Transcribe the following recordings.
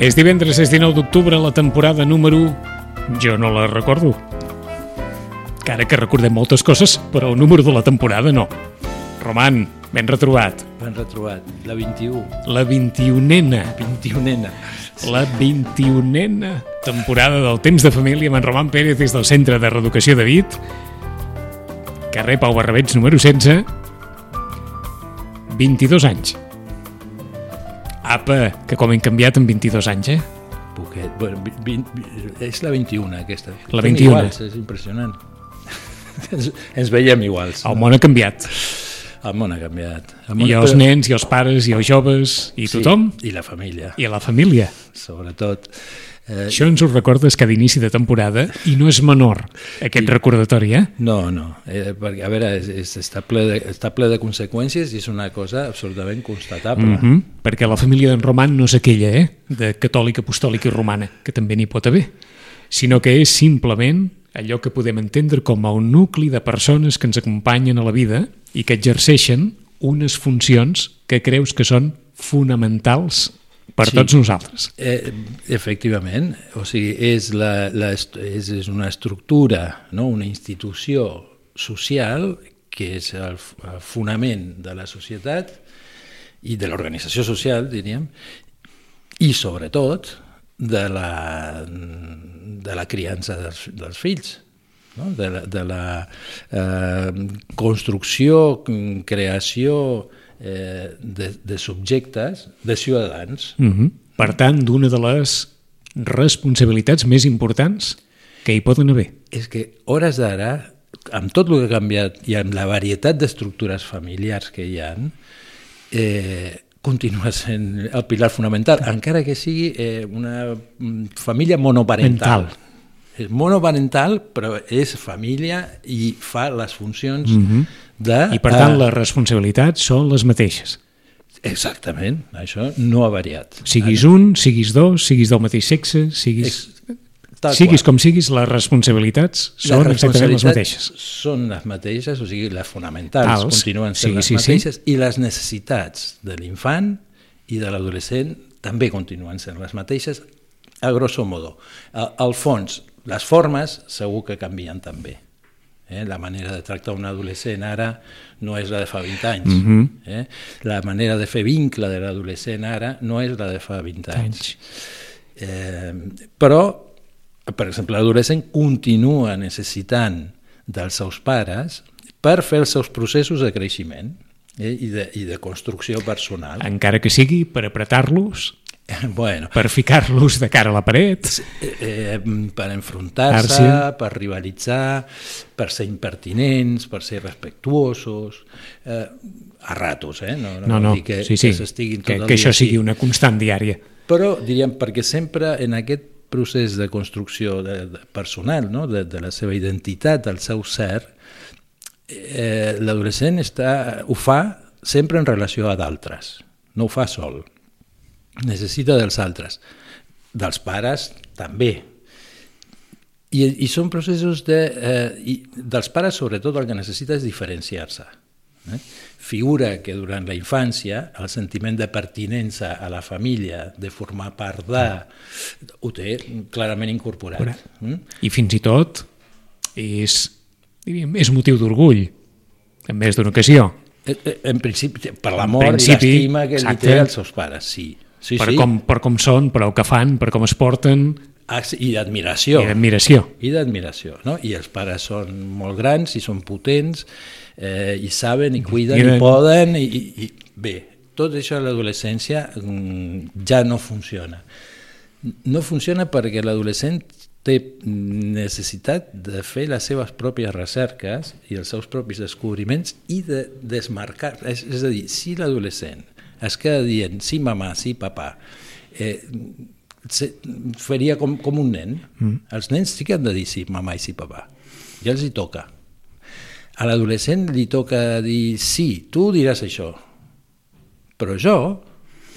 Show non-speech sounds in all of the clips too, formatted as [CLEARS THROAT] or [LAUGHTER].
És divendres, és 19 d'octubre, la temporada número... Jo no la recordo. Cara que recordem moltes coses, però el número de la temporada no. Roman, ben retrobat. Ben retrobat. La 21. La 21ena. 21ena. La 21ena temporada del Temps de Família amb en Roman Pérez des del Centre de Reeducació de Vit. Carrer Pau Barrabets, número 16. 22 anys. Apa, que com hem canviat en 22 anys, eh? Poquet. Bueno, 20, 20, és la 21 aquesta. La Fem 21. Iguals, és impressionant. [LAUGHS] ens, ens veiem iguals. El món ha canviat. El món ha canviat. El món, I els nens, i els pares, i els joves, i tothom, Sí, I la família, i la família. sobretot. Eh, Això ens ho recordes cada inici de temporada i no és menor aquest recordatori, eh? no, no, eh, perquè a veure, és, és, està, ple de, està ple de conseqüències i és una cosa absolutament constatable. Mm -hmm. Perquè la família d'en Roman no és aquella, eh? De catòlica, apostòlica i romana, que també n'hi pot haver, sinó que és simplement allò que podem entendre com a un nucli de persones que ens acompanyen a la vida i que exerceixen unes funcions que creus que són fonamentals per Sí. tots nosaltres. Eh, efectivament, o sigui, és, la, la, és, és una estructura, no? una institució social que és el, el fonament de la societat i de l'organització social, diríem, i sobretot de la, de la criança dels, dels fills, no? de la, de la eh, construcció, creació eh, de, de subjectes, de ciutadans. Mm -hmm. Per tant, d'una de les responsabilitats més importants que hi poden haver. És que hores d'ara, amb tot el que ha canviat i amb la varietat d'estructures familiars que hi ha, eh, continua sent el pilar fonamental, encara que sigui eh, una família monoparental. Mental. És monoparental, però és família i fa les funcions Mm -hmm. De... I per tant, eh, les responsabilitats són les mateixes. Exactament, això no ha variat. Siguis un, siguis dos, siguis del mateix sexe, siguis... Tal Siguis qual. com siguis, les responsabilitats són les exactament les responsabilitats mateixes. Són les mateixes, o sigui, les fonamentals Tals, continuen sí, sent les sí, sí. mateixes i les necessitats de l'infant i de l'adolescent també continuen sent les mateixes, a grosso modo. Al fons, les formes segur que canvien també. Eh? La manera de tractar un adolescent ara no és la de fa 20 anys. Mhm. eh? La manera de fer vincle de l'adolescent ara no és la de fa 20 anys. Eh, però, per exemple, l'adolescent continua necessitant dels seus pares per fer els seus processos de creixement eh, i, de, i de construcció personal. Encara que sigui per apretar-los, [LAUGHS] Bueno, per ficar-los de cara a la paret, eh, eh, per enfrontar-se, per rivalitzar, per ser impertinents, per ser respectuosos, eh, a ratos, eh? No, no, vol no, dir que, sí, sí, que que, que això sigui una constant diària. Però, diríem, perquè sempre en aquest procés de construcció de, de personal, no? de, de la seva identitat, del seu ser, eh, l'adolescent ho fa sempre en relació a d'altres, no ho fa sol. Necessita dels altres. Dels pares, també. I, i són processos de... Eh, i dels pares, sobretot, el que necessita és diferenciar-se. Eh? Figura que durant la infància el sentiment de pertinença a la família, de formar part de, ho té clarament incorporat. Mm? I fins i tot és, diríem, és motiu d'orgull, en més d'una ocasió. Eh, eh, En principi, per l'amor i l'estima que exacte. li té als seus pares, sí. Sí, per, sí. com, per com són, per el que fan, per com es porten, I d'admiració. i d'admiració. I d'admiració, no? I els pares són molt grans i són potents, eh, i saben, i cuiden, Cuiden. i poden, i, i, i bé, tot això a l'adolescència mm, ja no funciona. No funciona perquè l'adolescent té necessitat de fer les seves pròpies recerques i els seus propis descobriments i de desmarcar. És, és a dir, si l'adolescent es queda dient sí mamà, sí papà, eh, faria com, com un nen. Mm. Els nens sí que han de dir sí mamà i sí papà. Ja els hi toca. A l'adolescent li toca dir sí, tu diràs això, però jo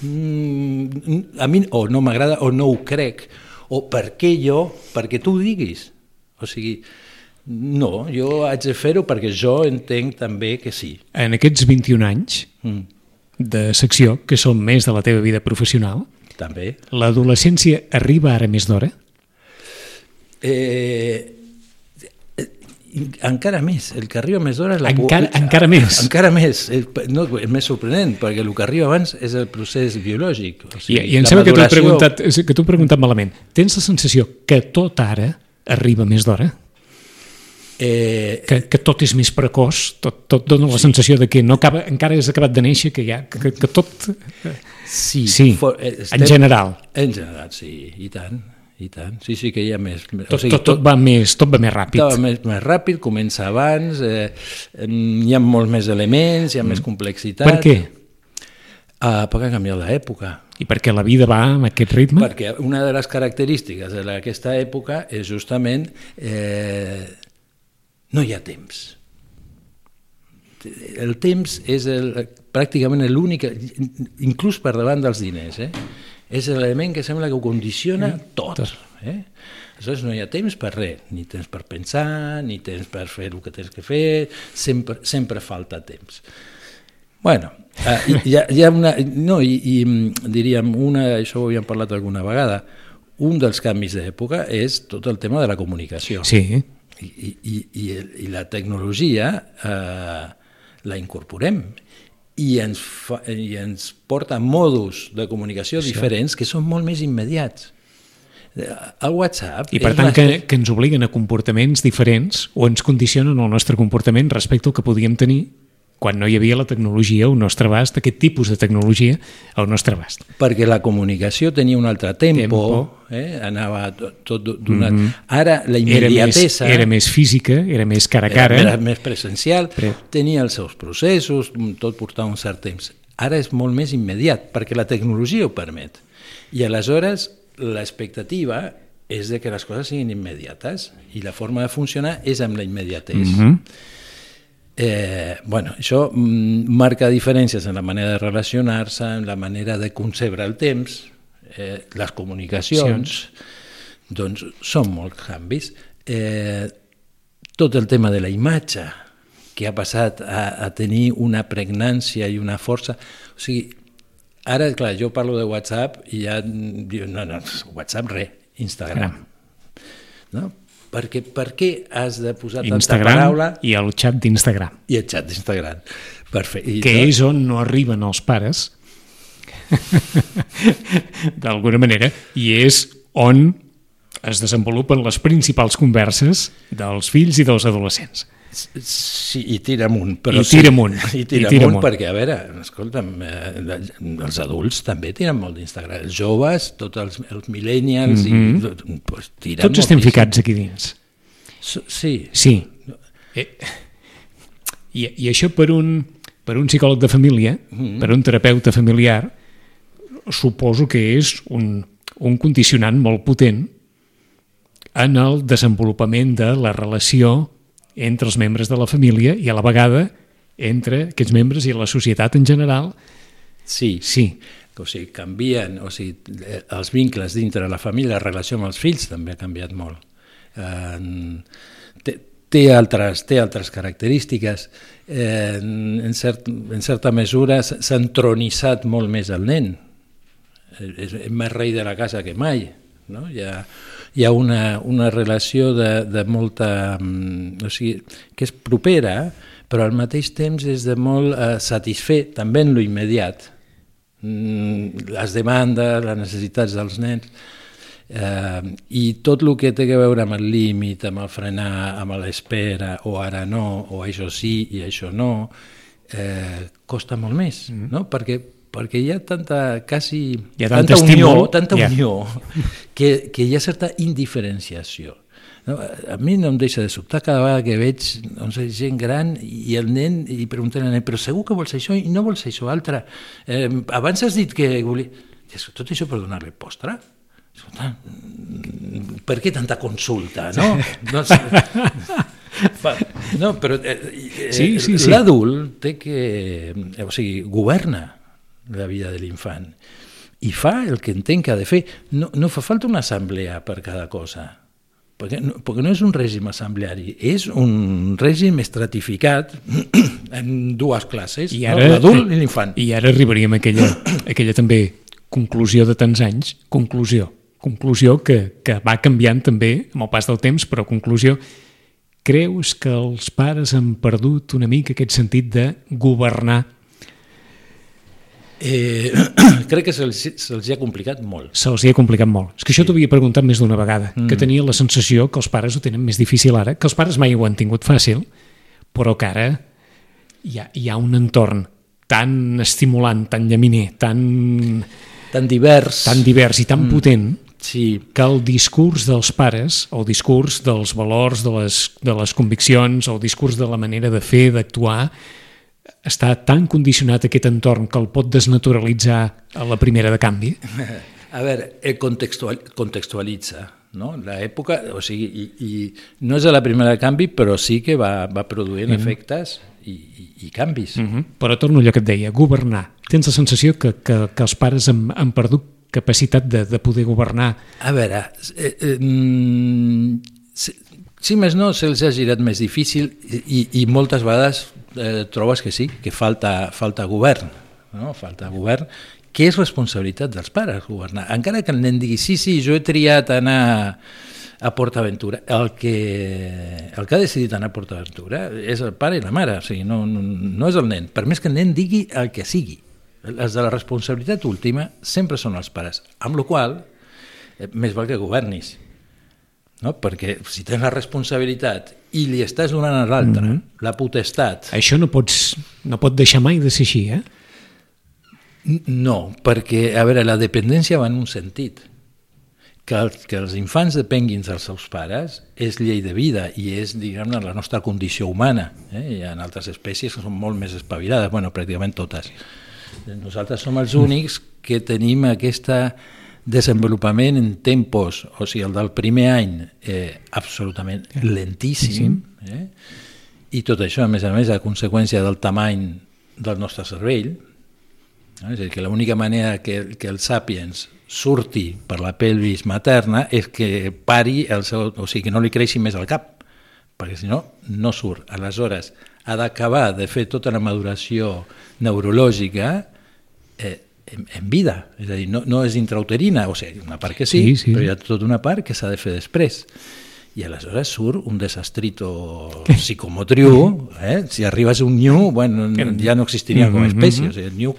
mm, a mi o no m'agrada o no ho crec o per què jo, perquè tu ho diguis o sigui, no, jo haig de fer-ho perquè jo entenc també que sí. En aquests 21 anys mm. De secció, que són més de la teva vida professional, també. L'adolescència arriba ara més d'hora? Eh, encara més, el que arriba més d'hora la... Encara, encara més? Encara més, no, és més sorprenent, perquè el que arriba abans és el procés biològic. O sigui, I, I em sembla maduració... que t'ho preguntat, que t'ho preguntat malament. Tens la sensació que tot ara arriba més d'hora? Eh, que, que tot és més precoç, tot, tot dona la sí. sensació de que no acaba, encara és acabat de néixer, que, ja, que, que tot... Sí, sí for, eh, estem, en general. En general, sí, i tant. I tant, sí, sí que hi ha més... Tot, o sigui, tot, tot, va més, tot va més ràpid. Tot va més, més ràpid, comença abans, eh, hi ha molts més elements, hi ha mm. més complexitat. Per què? Uh, perquè ha canviat l'època. I perquè la vida va amb aquest ritme? Perquè una de les característiques d'aquesta època és justament eh, no hi ha temps. El temps és el, pràcticament l'únic, inclús per davant dels diners, eh? és l'element que sembla que ho condiciona mm. tot. Eh? Aleshores no hi ha temps per res, ni temps per pensar, ni temps per fer el que tens que fer, sempre, sempre falta temps. Bueno, eh, [LAUGHS] hi, ha, hi ha una... No, i, i diríem, una, això ho havíem parlat alguna vegada, un dels canvis d'època és tot el tema de la comunicació. Sí. I, i, i, i la tecnologia eh, la incorporem i ens, fa, i ens porta modus de comunicació sí. diferents que són molt més immediats. El WhatsApp... I per tant que, que ens obliguen a comportaments diferents o ens condicionen el nostre comportament respecte al que podíem tenir quan no hi havia la tecnologia al nostre abast, aquest tipus de tecnologia al nostre abast. Perquè la comunicació tenia un altre tempo, tempo. Eh? anava tot, tot donat. Mm -hmm. Ara la immediatesa... Era més, era més física, era més cara a cara. Era, era més presencial, Pre... tenia els seus processos, tot portava un cert temps. Ara és molt més immediat, perquè la tecnologia ho permet. I aleshores l'expectativa és de que les coses siguin immediates i la forma de funcionar és amb la immediatesa. Mm -hmm. Eh, bueno, això mm, marca diferències en la manera de relacionar-se, en la manera de concebre el temps, eh, les comunicacions, sí. doncs són molts canvis. Eh, tot el tema de la imatge, que ha passat a, a tenir una pregnància i una força... O sigui, ara, clar, jo parlo de WhatsApp i ja diu, no, no, WhatsApp res, Instagram. No? Perquè per què has de posar Instagram tanta paraula... i el xat d'Instagram. I el xat d'Instagram. Perfecte. Que és on no arriben els pares, [LAUGHS] d'alguna manera, i és on es desenvolupen les principals converses dels fills i dels adolescents. Sí, i tira amunt. Però I tira amunt. [LAUGHS] Sí, I tira, I tira amunt, amunt, perquè, a veure, escolta'm, eh, els adults també tiren molt d'Instagram. Els joves, tots els, els millennials, mm -hmm. i, pues, tiren Tots estem ficats aquí dins. Sí. Sí. Eh, i, I això per un, per un psicòleg de família, mm -hmm. per un terapeuta familiar, suposo que és un, un condicionant molt potent en el desenvolupament de la relació entre els membres de la família i a la vegada entre aquests membres i la societat en general. Sí, sí. O sigui, canvien, o sigui, els vincles dintre la família, la relació amb els fills també ha canviat molt. Eh, té, té, altres, té altres característiques. Eh, en, cert, en certa mesura s'ha entronitzat molt més el nen. És, és més rei de la casa que mai. No? Ha, hi ha una, una relació de, de molta... Mm, o sigui, que és propera, però al mateix temps és de molt eh, satisfer, també en lo immediat. Mm, les demandes, les necessitats dels nens, eh, i tot el que té a veure amb el límit, amb el frenar, amb l'espera, o ara no, o això sí i això no, eh, costa molt més, mm. no? perquè perquè hi ha tanta, quasi, Hi ha tant tanta unió, tanta ja. unió que, que hi ha certa indiferenciació. No, a mi no em deixa de sobtar cada vegada que veig no sé, gent gran i el nen i pregunten al nen, però segur que vols això i no vols això altre. Eh, abans has dit que volia... Tot això per donar-li postre? Per què tanta consulta, no? no sé. No, però eh, eh, Sí, sí, sí. l'adult té que... O sigui, governa la vida de l'infant i fa el que entén que ha de fer. No, no fa falta una assemblea per cada cosa, perquè no, perquè no és un règim assembleari, és un règim estratificat [CLEARS THROAT] en dues classes, I no? ara, l'adult i l'infant. I ara arribaríem a aquella, aquella també conclusió de tants anys, conclusió, conclusió que, que va canviant també amb el pas del temps, però conclusió, creus que els pares han perdut una mica aquest sentit de governar? Eh, [CLEARS THROAT] crec que se'ls se ha complicat molt. Se'ls ha complicat molt. És que això t'ho havia preguntat més d'una vegada, mm. que tenia la sensació que els pares ho tenen més difícil ara, que els pares mai ho han tingut fàcil, però que ara hi ha, hi ha un entorn tan estimulant, tan llaminer, tan, Tan divers. tan divers i tan mm. potent Sí, que el discurs dels pares, el discurs dels valors, de les, de les conviccions, el discurs de la manera de fer, d'actuar, està tan condicionat aquest entorn que el pot desnaturalitzar a la primera de canvi. A veure, el contextual, contextualitza no? l'època, o sigui, i, i no és a la primera de canvi, però sí que va, va produint mm. efectes i, i, i canvis. Mm. Mm -hmm. Però torno allò que et deia, governar. Tens la sensació que, que, que els pares han, han perdut capacitat de, de poder governar. A veure, eh, eh, mm, si, més no, se'ls ha girat més difícil i, i moltes vegades eh, trobes que sí, que falta, falta govern, no? falta govern, que és responsabilitat dels pares governar. Encara que el nen digui, sí, sí, jo he triat anar a PortAventura, el que, el que ha decidit anar a PortAventura és el pare i la mare, o sigui, no, no, no és el nen, per més que el nen digui el que sigui. Les de la responsabilitat última sempre són els pares, amb la qual eh, més val que governis. No? Perquè si tens la responsabilitat i li estàs donant a l'altre mm -hmm. la potestat... Això no, pots, no pot deixar mai de ser així, eh? No, perquè, a veure, la dependència va en un sentit. Que, el, que els infants depenguin dels seus pares és llei de vida i és, diguem-ne, la nostra condició humana. Eh? Hi ha altres espècies que són molt més espavilades, bueno, pràcticament totes. Nosaltres som els únics que tenim aquesta desenvolupament en tempos, o sigui, el del primer any, eh, absolutament lentíssim, eh? i tot això, a més a més, a conseqüència del tamany del nostre cervell, no? és a dir, que l'única manera que, que el sàpiens surti per la pelvis materna és que pari el seu, o sigui, que no li creixi més al cap, perquè si no, no surt. Aleshores, ha d'acabar de fer tota la maduració neurològica eh, en, en vida, és a dir, no, no és intrauterina, o sigui, una part que sí, Sí, sí. però hi ha tota una part que s'ha de fer després. I aleshores surt un desastrito psicomotriu, eh? si arribes un niu, bueno, ja no existiria com a espècie, o sigui, el niu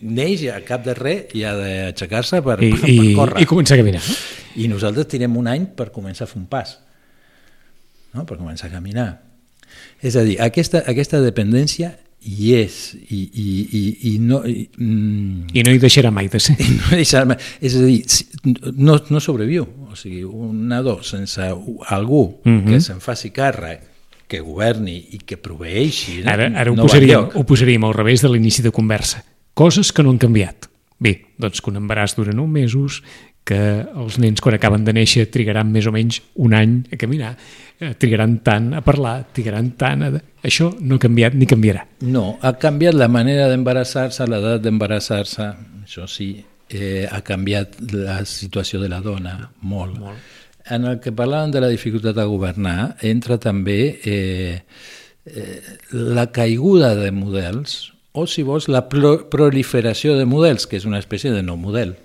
neix a cap de res i ha d'aixecar-se per, I, per, i, per córrer. i començar a caminar. No? I nosaltres tirem un any per començar a fer un pas, no? per començar a caminar. És a dir, aquesta, aquesta dependència hi és, i, i, i, i no... I, mm, I no hi deixarà mai de ser. [LAUGHS] no deixar-me... És a dir, no, no sobreviu. O sigui, un nadó sense algú Mhm. que se'n faci càrrec, que governi i que proveeixi... no? Ara, ara ho, no posaríem, ho posaríem al revés de l'inici de conversa. Coses que no han canviat. Bé, doncs que un embaràs dura 9 mesos, que els nens quan acaben de néixer trigaran més o menys un any a caminar, eh, trigaran tant a parlar, trigaran tant a... Això no ha canviat ni canviarà. No, ha canviat la manera d'embarassar-se, l'edat d'embarassar-se, això sí, eh, ha canviat la situació de la dona molt. molt. En el que parlàvem de la dificultat a governar, entra també eh, eh, la caiguda de models, o si vols, la pro proliferació de models, que és una espècie de nou model.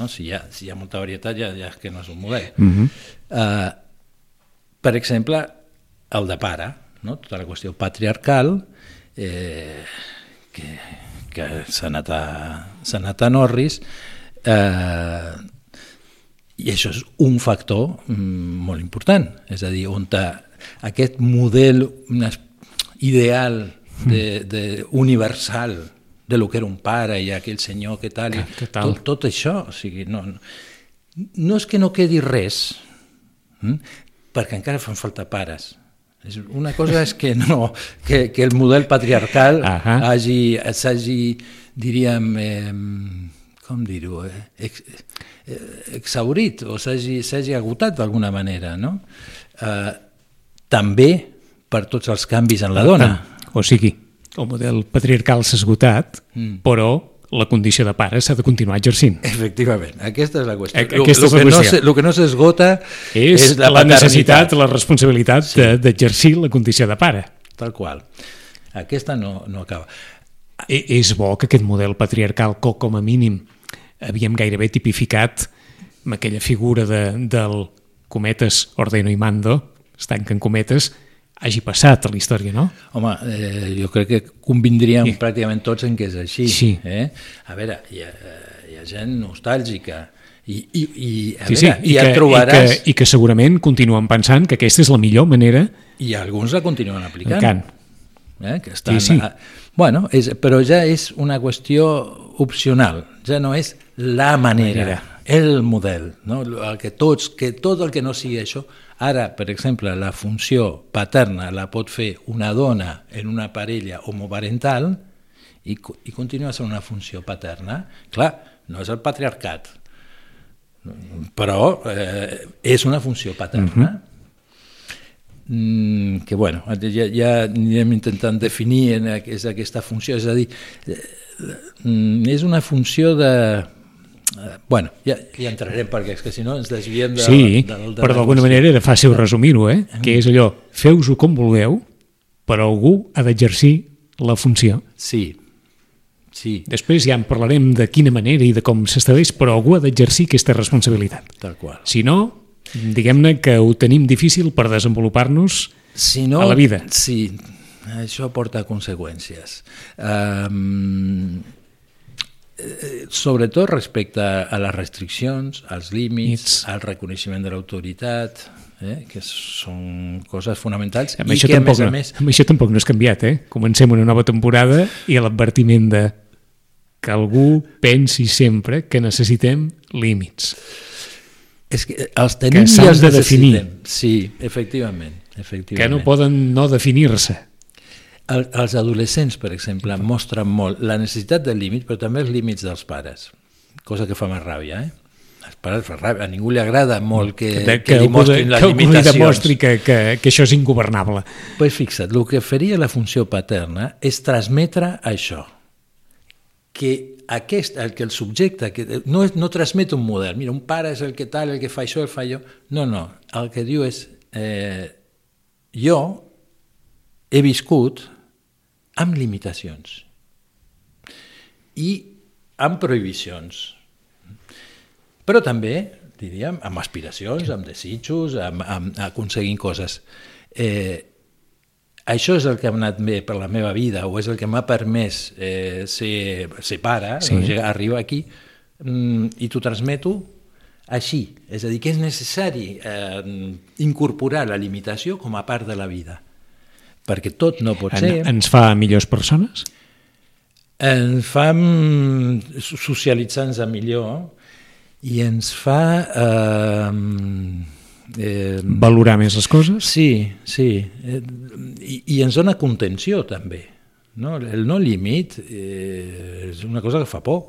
No? Si, hi ha, si hi ha molta varietat, ja, ja és que no és un model. Mm -hmm. Uh, per exemple, el de pare, no? tota la qüestió patriarcal, eh, que, que s'ha anat, a, anat a Norris, eh, i això és un factor mm, molt important, és a dir, on aquest model ideal de, de universal de lo que era un pare i aquell senyor que tal, i Que tal. tot, tot això, o sigui, no, no, no és que no quedi res, hm? perquè encara fan falta pares. Una cosa és que, no, que, que el model patriarcal Ahà. hagi, s'hagi, diríem, eh, com dir-ho, eh, ex, eh, exaurit o s'hagi agotat d'alguna manera, no? Eh, també per tots els canvis en la dona. O sigui, el model patriarcal s'ha esgotat, mm. però la condició de pare s'ha de continuar exercint. Efectivament, aquesta és la qüestió. A- aquesta és la que no qüestió. se- lo que no s'esgota És, és la, la, necessitat, la responsabilitat sí. d'exercir la condició de pare. Tal qual. Aquesta no, no acaba. E- És bo que aquest model patriarcal, que com a mínim havíem gairebé tipificat amb aquella figura de, del cometes ordeno i mando, es tanquen cometes, hagi passat a la història, no? Home, eh, jo crec que convindríem I... pràcticament tots en que és així. Sí. Eh? A veure, hi ha, hi ha gent nostàlgica i, i, i a Sí, veure, sí, i, ja que, trobaràs... i, que, i que segurament continuen pensant que aquesta és la millor manera I alguns la continuen aplicant. Cant. Eh? Que estan, Sí, sí. A, bueno, és, però ja és una qüestió opcional, ja no és la manera, Manera. El model, no? el que tots, que tot el que no sigui això. Ara, per exemple, la funció paterna la pot fer una dona en una parella homoparental i, i continua sent una funció paterna. Clar, no és el patriarcat, però eh, és una funció paterna. Mm, que bueno, ja, ja anirem intentant definir en aqu- és aquesta funció, és a dir, eh, mm, és una funció de... Bueno, ja, ja entrarem perquè és que si no ens desviem de, Sí, de, de, de però d'alguna manera era fàcil resumir-ho, eh? que és allò, feu-ho com vulgueu, però algú ha d'exercir la funció. Sí, sí, Després ja en parlarem de quina manera i de com s'estableix, però algú ha d'exercir aquesta responsabilitat. tal qual. Si no, diguem-ne que ho tenim difícil per desenvolupar-nos Si no, a la vida. Sí, això porta conseqüències. Um, sobretot respecte a les restriccions, als límits, al reconeixement de l'autoritat, eh, que són coses fonamentals Amb i això, que, a tampoc, més a més, amb això tampoc no has canviat, eh? Comencem una nova temporada i l'advertiment de que algú pensi sempre que necessitem límits. és que els tenim s'han i els de definir. Sí, efectivament. efectivament. Que no poden no definir-se. El, els adolescents, per exemple, mostren molt la necessitat del límit, però també els límits dels pares, cosa que fa més ràbia, eh? Els pares fa ràbia, a ningú li agrada molt que, Que, que, que, li de, mostrin que les li limitacions. demostri que, que, que això és ingovernable. pues fixa't, el que faria la funció paterna és transmetre això, que aquest, el que el subjecte, que no, és, no transmet un model, mira, un pare és el que tal, el que fa això, el fa allò, no, no, el que diu és, eh, jo he viscut amb limitacions i amb prohibicions, però també, diríem, amb aspiracions, amb desitjos, amb, amb aconseguint coses. Eh, això és el que ha anat bé per la meva vida o és el que m'ha permès eh, ser, ser pare, Sí. doncs, arribar aquí mm, i t'ho transmeto així. És a dir, que és necessari eh, incorporar la limitació com a part de la vida. Perquè tot no pot ser... En, ens fa millors persones? Ens fa mm, socialitzar-nos millor i ens fa... Eh, eh, Valorar més les coses? Sí, sí. Eh, I, I ens dona contenció, també. No? El no límit eh, és una cosa que fa por.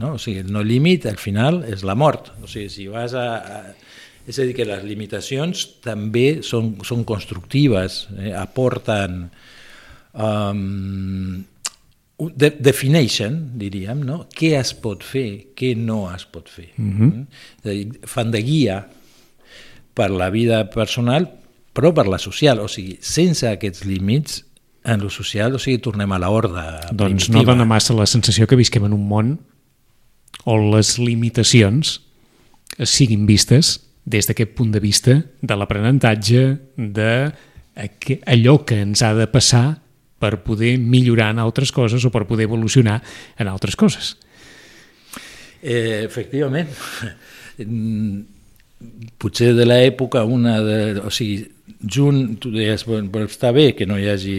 No? O sigui, el no límit, al final, és la mort. O sigui, si vas a... a és a dir, que les limitacions també són, són constructives, eh? aporten... Um, de, defineixen, diríem, no? què es pot fer, què no es pot fer. Mm -hmm. És a dir, fan de guia per la vida personal, però per la social. O sigui, sense aquests límits, en lo social, o sigui, tornem a la horda Doncs primitiva. no dona massa la sensació que visquem en un món on les limitacions siguin vistes des d'aquest punt de vista de l'aprenentatge, de allò que ens ha de passar per poder millorar en altres coses o per poder evolucionar en altres coses. Eh, efectivament. Mm, potser de l'època una de... O sigui, junt, tu deies, però està bé que no hi hagi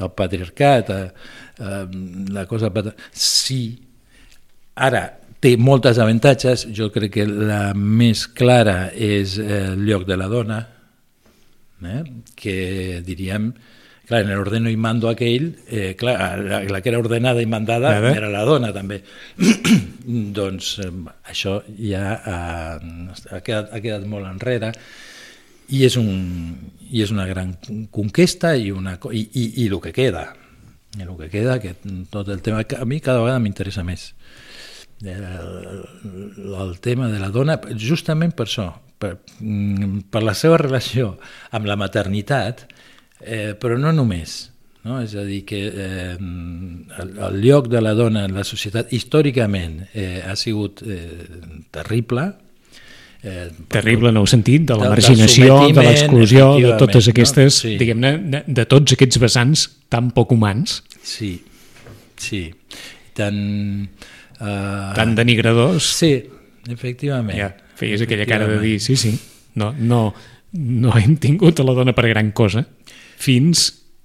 el patriarcat, eh, eh, la cosa... Sí, ara, té moltes avantatges, jo crec que la més clara és el lloc de la dona, eh, que diríem, clar, en l'ordeno i mando aquell, eh, clar, la, la que era ordenada i mandada Ara. era la dona també. [CLEARS THROAT] doncs eh, això ja ha, ha, quedat, ha quedat molt enrere i és, un, i és una gran conquesta i, una, i, i, i el que queda, i el que queda, que tot el tema, a mi cada vegada m'interessa més el, el tema de la dona, justament per això, per, mm, per la seva relació amb la maternitat, eh, però no només. No? És a dir, que eh, el, el lloc de la dona en la societat històricament eh, ha sigut eh, terrible, eh, Terrible en el sentit de la marginació, de l'exclusió, de totes no? aquestes, Sí. diguem-ne, de, de tots aquests vessants tan poc humans, Sí, sí. Tan... Uh, tan denigradors, Sí, efectivament. ja feies aquella cara de dir, sí, sí, no, no, no hem tingut a la dona per gran cosa fins,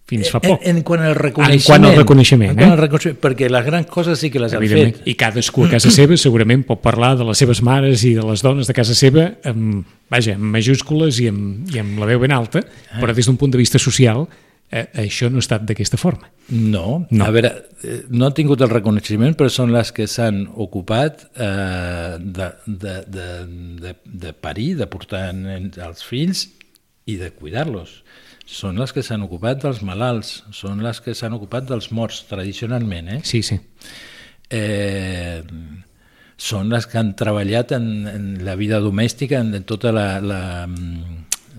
fins fa poc. En, en quant al reconeixement. En quant al reconeixement, en quant eh? al reconeixement, perquè les grans coses sí que les han fet. I cadascú a casa seva segurament pot parlar de les seves mares i de les dones de casa seva amb, vaja, amb majúscules i amb, i amb la veu ben alta, Ah. però des d'un punt de vista social eh, això no ha estat d'aquesta forma. No. No. a veure, eh, no han tingut el reconeixement, però són les que s'han ocupat eh, de, de, de, de, de parir, de portar els fills i de cuidar-los. Són les que s'han ocupat dels malalts, són les que s'han ocupat dels morts, tradicionalment, eh? Sí, sí. eh, són les que han treballat en, en la vida domèstica, en, en tota la, la,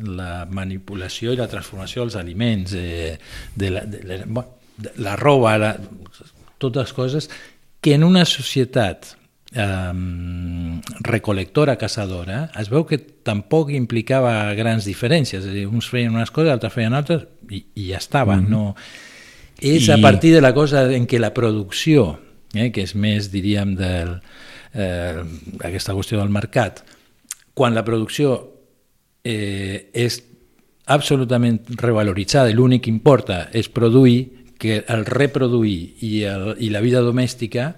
la manipulació i la transformació dels aliments, eh, de la, de la, de la roba, la, totes coses que en una societat eh, recolectora, caçadora, es veu que tampoc implicava grans diferències, és a dir, uns feien unes coses, altres feien altres, i, i ja estava, mm -hmm. no... És I- a partir de la cosa en què la producció, eh, que és més, diríem, del, eh, aquesta qüestió del mercat, quan la producció eh, és absolutament revaloritzada l'únic que importa és produir, que el reproduir i, el, i la vida domèstica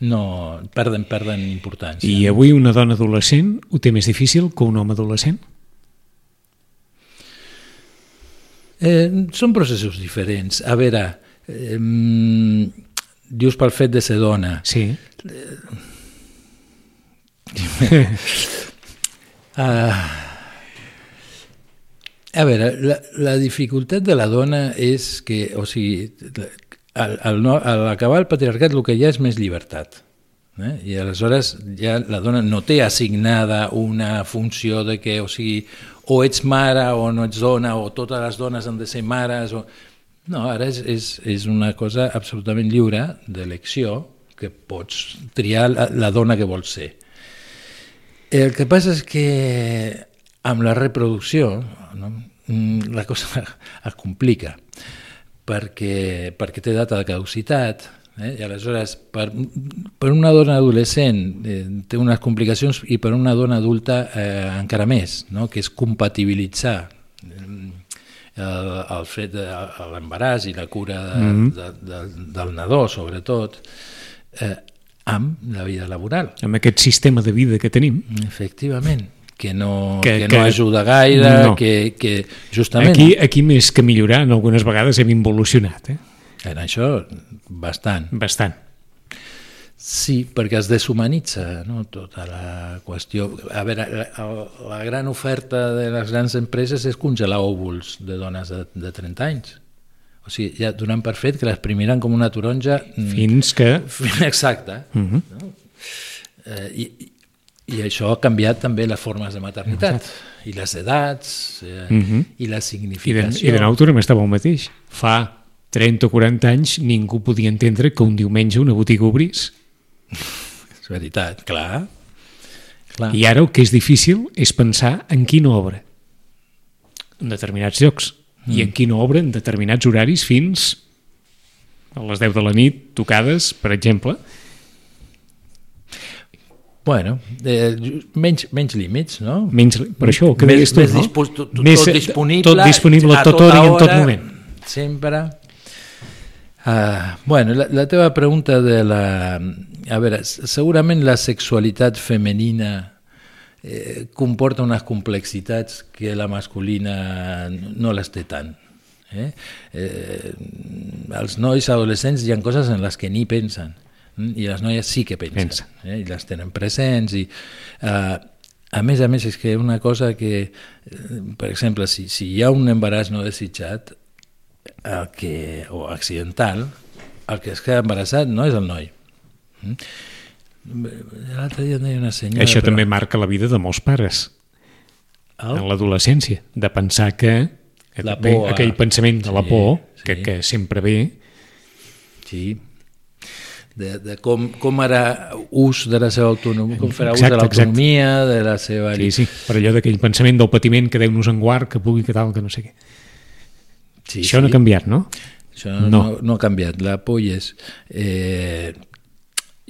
no perden, perden importància. I avui una dona adolescent ho té més difícil que un home adolescent? Eh, són processos diferents. A veure, eh, dius pel fet de ser dona. Sí. [LAUGHS] Ah, a veure, la, la dificultat de la dona és que, o sigui, al, al, no, al acabar el patriarcat el que hi ha és més llibertat. Eh? I aleshores ja la dona no té assignada una funció de que, o sigui, o ets mare o no ets dona, o totes les dones han de ser mares, o... No, ara és, és, és una cosa absolutament lliure d'elecció que pots triar la, la dona que vols ser. El que passa és que amb la reproducció no, mm, la cosa [LAUGHS] es complica perquè, perquè té data de caducitat eh? i aleshores per, per una dona adolescent eh, té unes complicacions i per una dona adulta eh, encara més, no? que és compatibilitzar eh, el, el fet de l'embaràs i la cura de, mm -hmm. de, de, del nadó sobretot eh, amb la vida laboral Amb aquest sistema de vida que tenim, Efectivament, que no, Que- que, que- no ajuda gaire, no. que, que justament aquí, aquí més que millorar, en algunes vegades hem involucionat, eh? en això bastant. bastant. Sí, perquè es deshumanitza no? tota la qüestió. A veure, la, la gran oferta de les grans empreses és congelar òvuls de dones de, de 30 anys. O sigui, ja donant per fet que les primiran com una taronja... mm, Fins que... [LAUGHS] Exacte. Uh -huh. no? eh, i, I això ha canviat també les formes de maternitat i les edats eh, Mhm. i la I de, significació. I de nou tornem a estar el mateix. Fa 30 o 40 anys ningú podia entendre que un diumenge una botiga obrís. És veritat, clar. clar. I ara el que és difícil és pensar en quina obra en determinats llocs mm. i en quina obra en determinats horaris fins a les 10 de la nit tocades, per exemple. Bueno, eh, menys, menys límits, no? Menys, per això, que més, deies tu, més, no? dispo- tot, tot, Més, tot eh, disponible, tot disponible a, tota hora i en tot moment. Sempre. Uh, bueno, la, la teva pregunta de la... A veure, segurament la sexualitat femenina eh, comporta unes complexitats que la masculina no les té tant. Eh? Eh, els nois adolescents hi ha coses en les que ni pensen i les noies sí que pensen, eh? i les tenen presents i eh, a més a més és que una cosa que eh, per exemple si, si hi ha un embaràs no desitjat el que, o accidental el que es queda embarassat no és el noi Mm? l'altre dia em deia una senyora Això però- també marca la vida de molts pares El? en l'adolescència, de pensar que La bé, por a- aquell pensament de la Sí, por, sí. que, que sempre ve, Sí. De, de com, com era ús de la seva autonomia, com farà ús de Exacte, exacte. l'autonomia, de la seva... sí, sí, per allò d'aquell pensament del patiment que Déu nos en guard, que pugui, que tal, que no sé què. sí, Això no ha canviat, no? Això no. No. No, no ha canviat. La por és... Eh,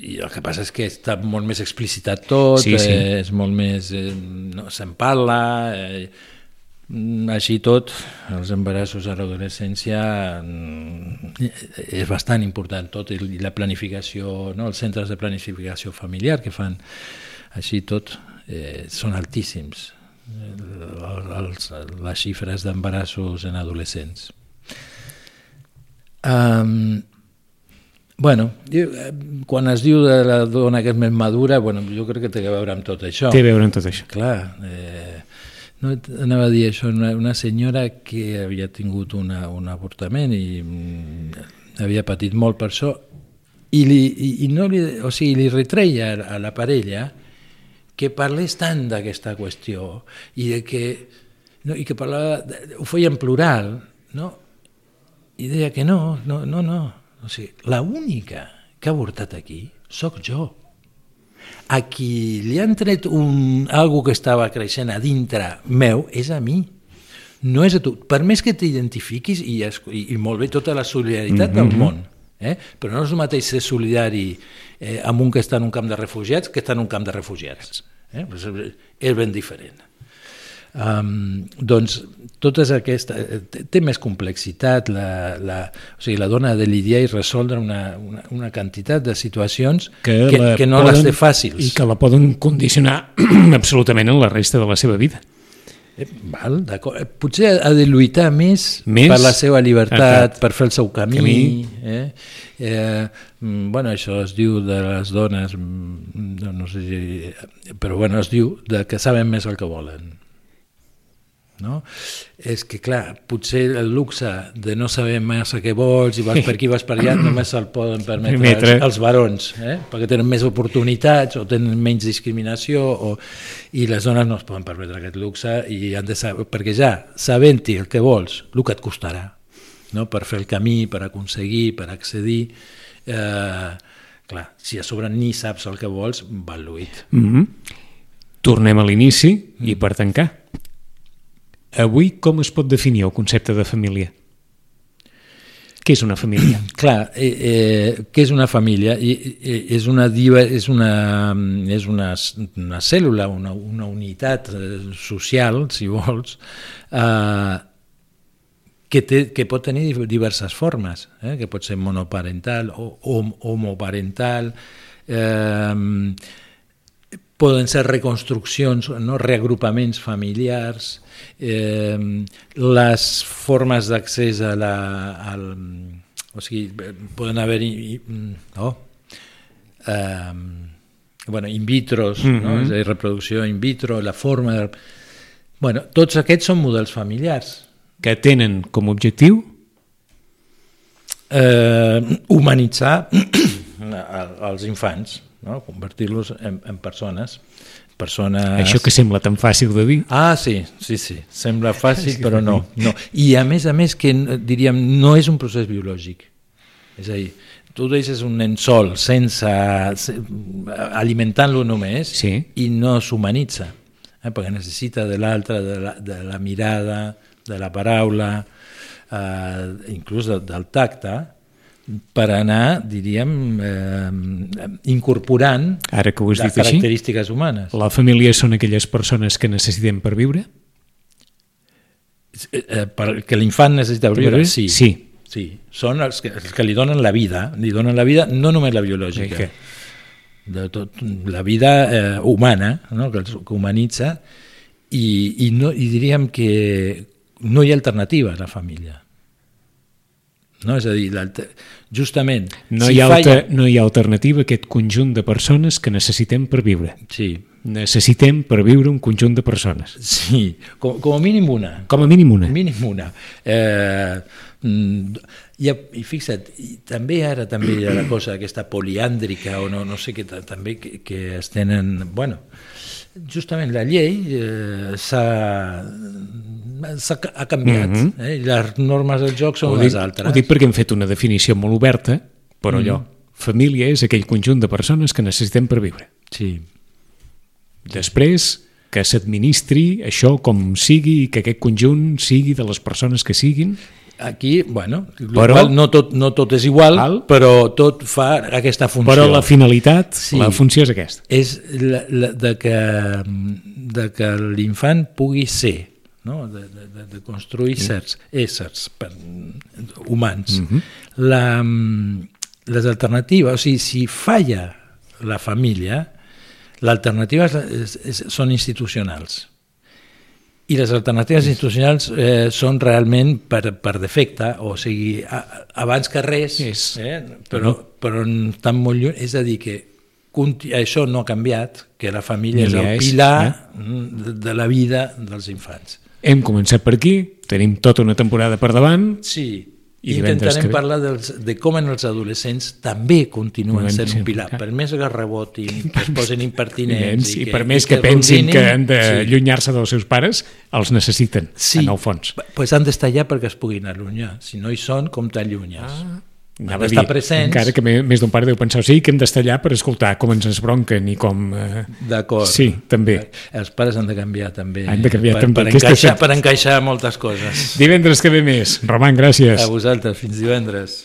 i el que passa és que està molt més explicitat tot, Sí, sí. Eh, és molt més... Eh, no, se'n parla... Eh, així tot, els embarassos a l'adolescència mm, és bastant important tot i la planificació, no? els centres de planificació familiar que fan així tot eh, són altíssims eh, els, les xifres d'embarassos en adolescents. Um, bueno, eh, quan es diu de la dona que és més madura, bueno, jo crec que té a veure amb tot això. Té a veure amb tot això. Clar, eh, no anava a dir això, una, una senyora que havia tingut una, un avortament i mm, havia patit molt per això i, li, i, i no li, o sigui, li retreia a la parella que parlés tant d'aquesta qüestió i de que, no, i que parlava, ho feia en plural, no? i deia que no, no, no, no. O sigui, la única que ha avortat aquí sóc jo. A qui li han tret un, algo que estava creixent a dintre meu és a mi. No és a tu. Per més que t'identifiquis, i, i, i molt bé tota la solidaritat del món, eh? però no és el mateix ser solidari eh, amb un que està en un camp de refugiats que està en un camp de refugiats. Eh? Pues És ben diferent. Um, doncs totes aquesta, té, té més complexitat la, la, o sigui, la dona de lidiar i resoldre una, una, una quantitat de situacions que, que, la que no les té fàcils I que la poden condicionar [CLEARS THROAT] absolutament en la resta de la seva vida. eh, val, d'acord. Eh, potser ha de lluitar més, Més? per la seva llibertat, Exacte. per fer el seu camí, Camí. Eh? Eh, mm, bueno, això es diu de les dones mm, no, no sé si, però bueno, es diu de que saben més el que volen no? és que clar, potser el luxe de no saber massa què vols i vas per aquí vas per allà només se'l poden permetre els, els barons eh? perquè tenen més oportunitats o tenen menys discriminació o, i les dones no es poden permetre aquest luxe i han de saber, perquè ja sabent-hi el que vols, el que et costarà no? per fer el camí, per aconseguir per accedir eh, clar, si a sobre ni saps el que vols val lluit Mm -hmm. Tornem a l'inici i per tancar. Avui com es pot definir el concepte de família? Què és una família? [CLEARS THROAT] Clar, eh, eh, què és una família? Eh, és una, és una, és una, una cèl·lula, una, una unitat eh, social, si vols, eh, que, té, que pot tenir diverses formes, eh? que pot ser monoparental o, o homoparental, eh, poden ser reconstruccions, no? reagrupaments familiars, eh, les formes d'accés a la... Al, o sigui, poden haver-hi... No? Eh, bueno, in vitros, mm -hmm. no? és a dir, reproducció in vitro, la forma... De... Bueno, tots aquests són models familiars. Que tenen com a objectiu Eh, humanitzar [COUGHS] els infants, no? convertir-los en, en persones. persones... això que sembla tan fàcil de dir. Ah, sí, sí, sí. Sembla fàcil, [LAUGHS] però no, no. I a més a més que diríem no és un procés biològic. És a dir, tu deixes un nen sol sense alimentant-lo només Sí. i no s'humanitza, eh? perquè necessita de l'altre, de, la, de la mirada, de la paraula, eh, inclús de, del tacte, per anar, diríem, eh, incorporant Ara que ho has les dit així, característiques humanes. la família són aquelles persones que necessitem per viure? Eh, perquè l'infant necessita Per viure, sí. Sí. Sí, són els que, els que li donen la vida, li donen la vida no només la biològica, Què? de tot, la vida eh, humana, no? que, els, que humanitza, i, i, no, i diríem que no hi ha alternativa a la família. No? És a dir, justament, No, si hi ha falla... alter, no hi ha alternativa a aquest conjunt de persones que necessitem per viure. Sí, Necessitem per viure un conjunt de persones. sí, com, com a mínim una. Com a mínim una. Mínim una. Eh, mm, i, I fixa't, i també ara també hi ha la cosa aquesta poliàndrica o no, no sé què, ta- també que, que es tenen... Bueno, justament la llei eh, s'ha ha canviat Mhm. eh? i les normes del joc són Ho les dic, altres. ho dic perquè hem fet una definició molt oberta, però allò, Mm. família és aquell conjunt de persones que necessitem per viure. Sí, Després, que s'administri això com sigui i que aquest conjunt sigui de les persones que siguin, aquí, bueno, Però- igual, no, tot, no tot és igual, Val. però tot fa aquesta funció. però la finalitat, Sí. la funció és aquesta. és la, la, de que, de que l'infant pugui ser, no? de, de, de- construir certs éssers per, humans. la, les alternatives, o sigui, si falla la família, l'alternativa són institucionals. I les alternatives institucionals eh, són realment per, per defecte, o sigui, a, abans que res, És. eh, però, però estan molt lluny, és a dir, que això no ha canviat, que la família és Ni el és, pilar eh? mm, de la vida dels infants. Hem començat per aquí, tenim tota una temporada per davant, Sí, I I que intentarem ve? parlar dels, de com en els adolescents també continuen Continuen sent un pilar, per més que rebotin, que es posin impertinents nens, i, que, per més i que, pensin rondinin, que han sí. d'allunyar-se dels seus pares, els necessiten, Sí, en el fons. pues han d'estar allà perquè es puguin allunyar. Si no hi són, com t'allunyes? Ah, Anava a d'estar dir, presents. encara que més d'un pare deu pensar, sí, que hem d'estar allà per escoltar com ens esbronquen i com... Eh... D'acord. Sí, també. Els pares han de canviar també. Han de canviar per, també. Per encaixar, per encaixar moltes coses. Divendres que ve més. Roman, gràcies. A vosaltres, fins divendres.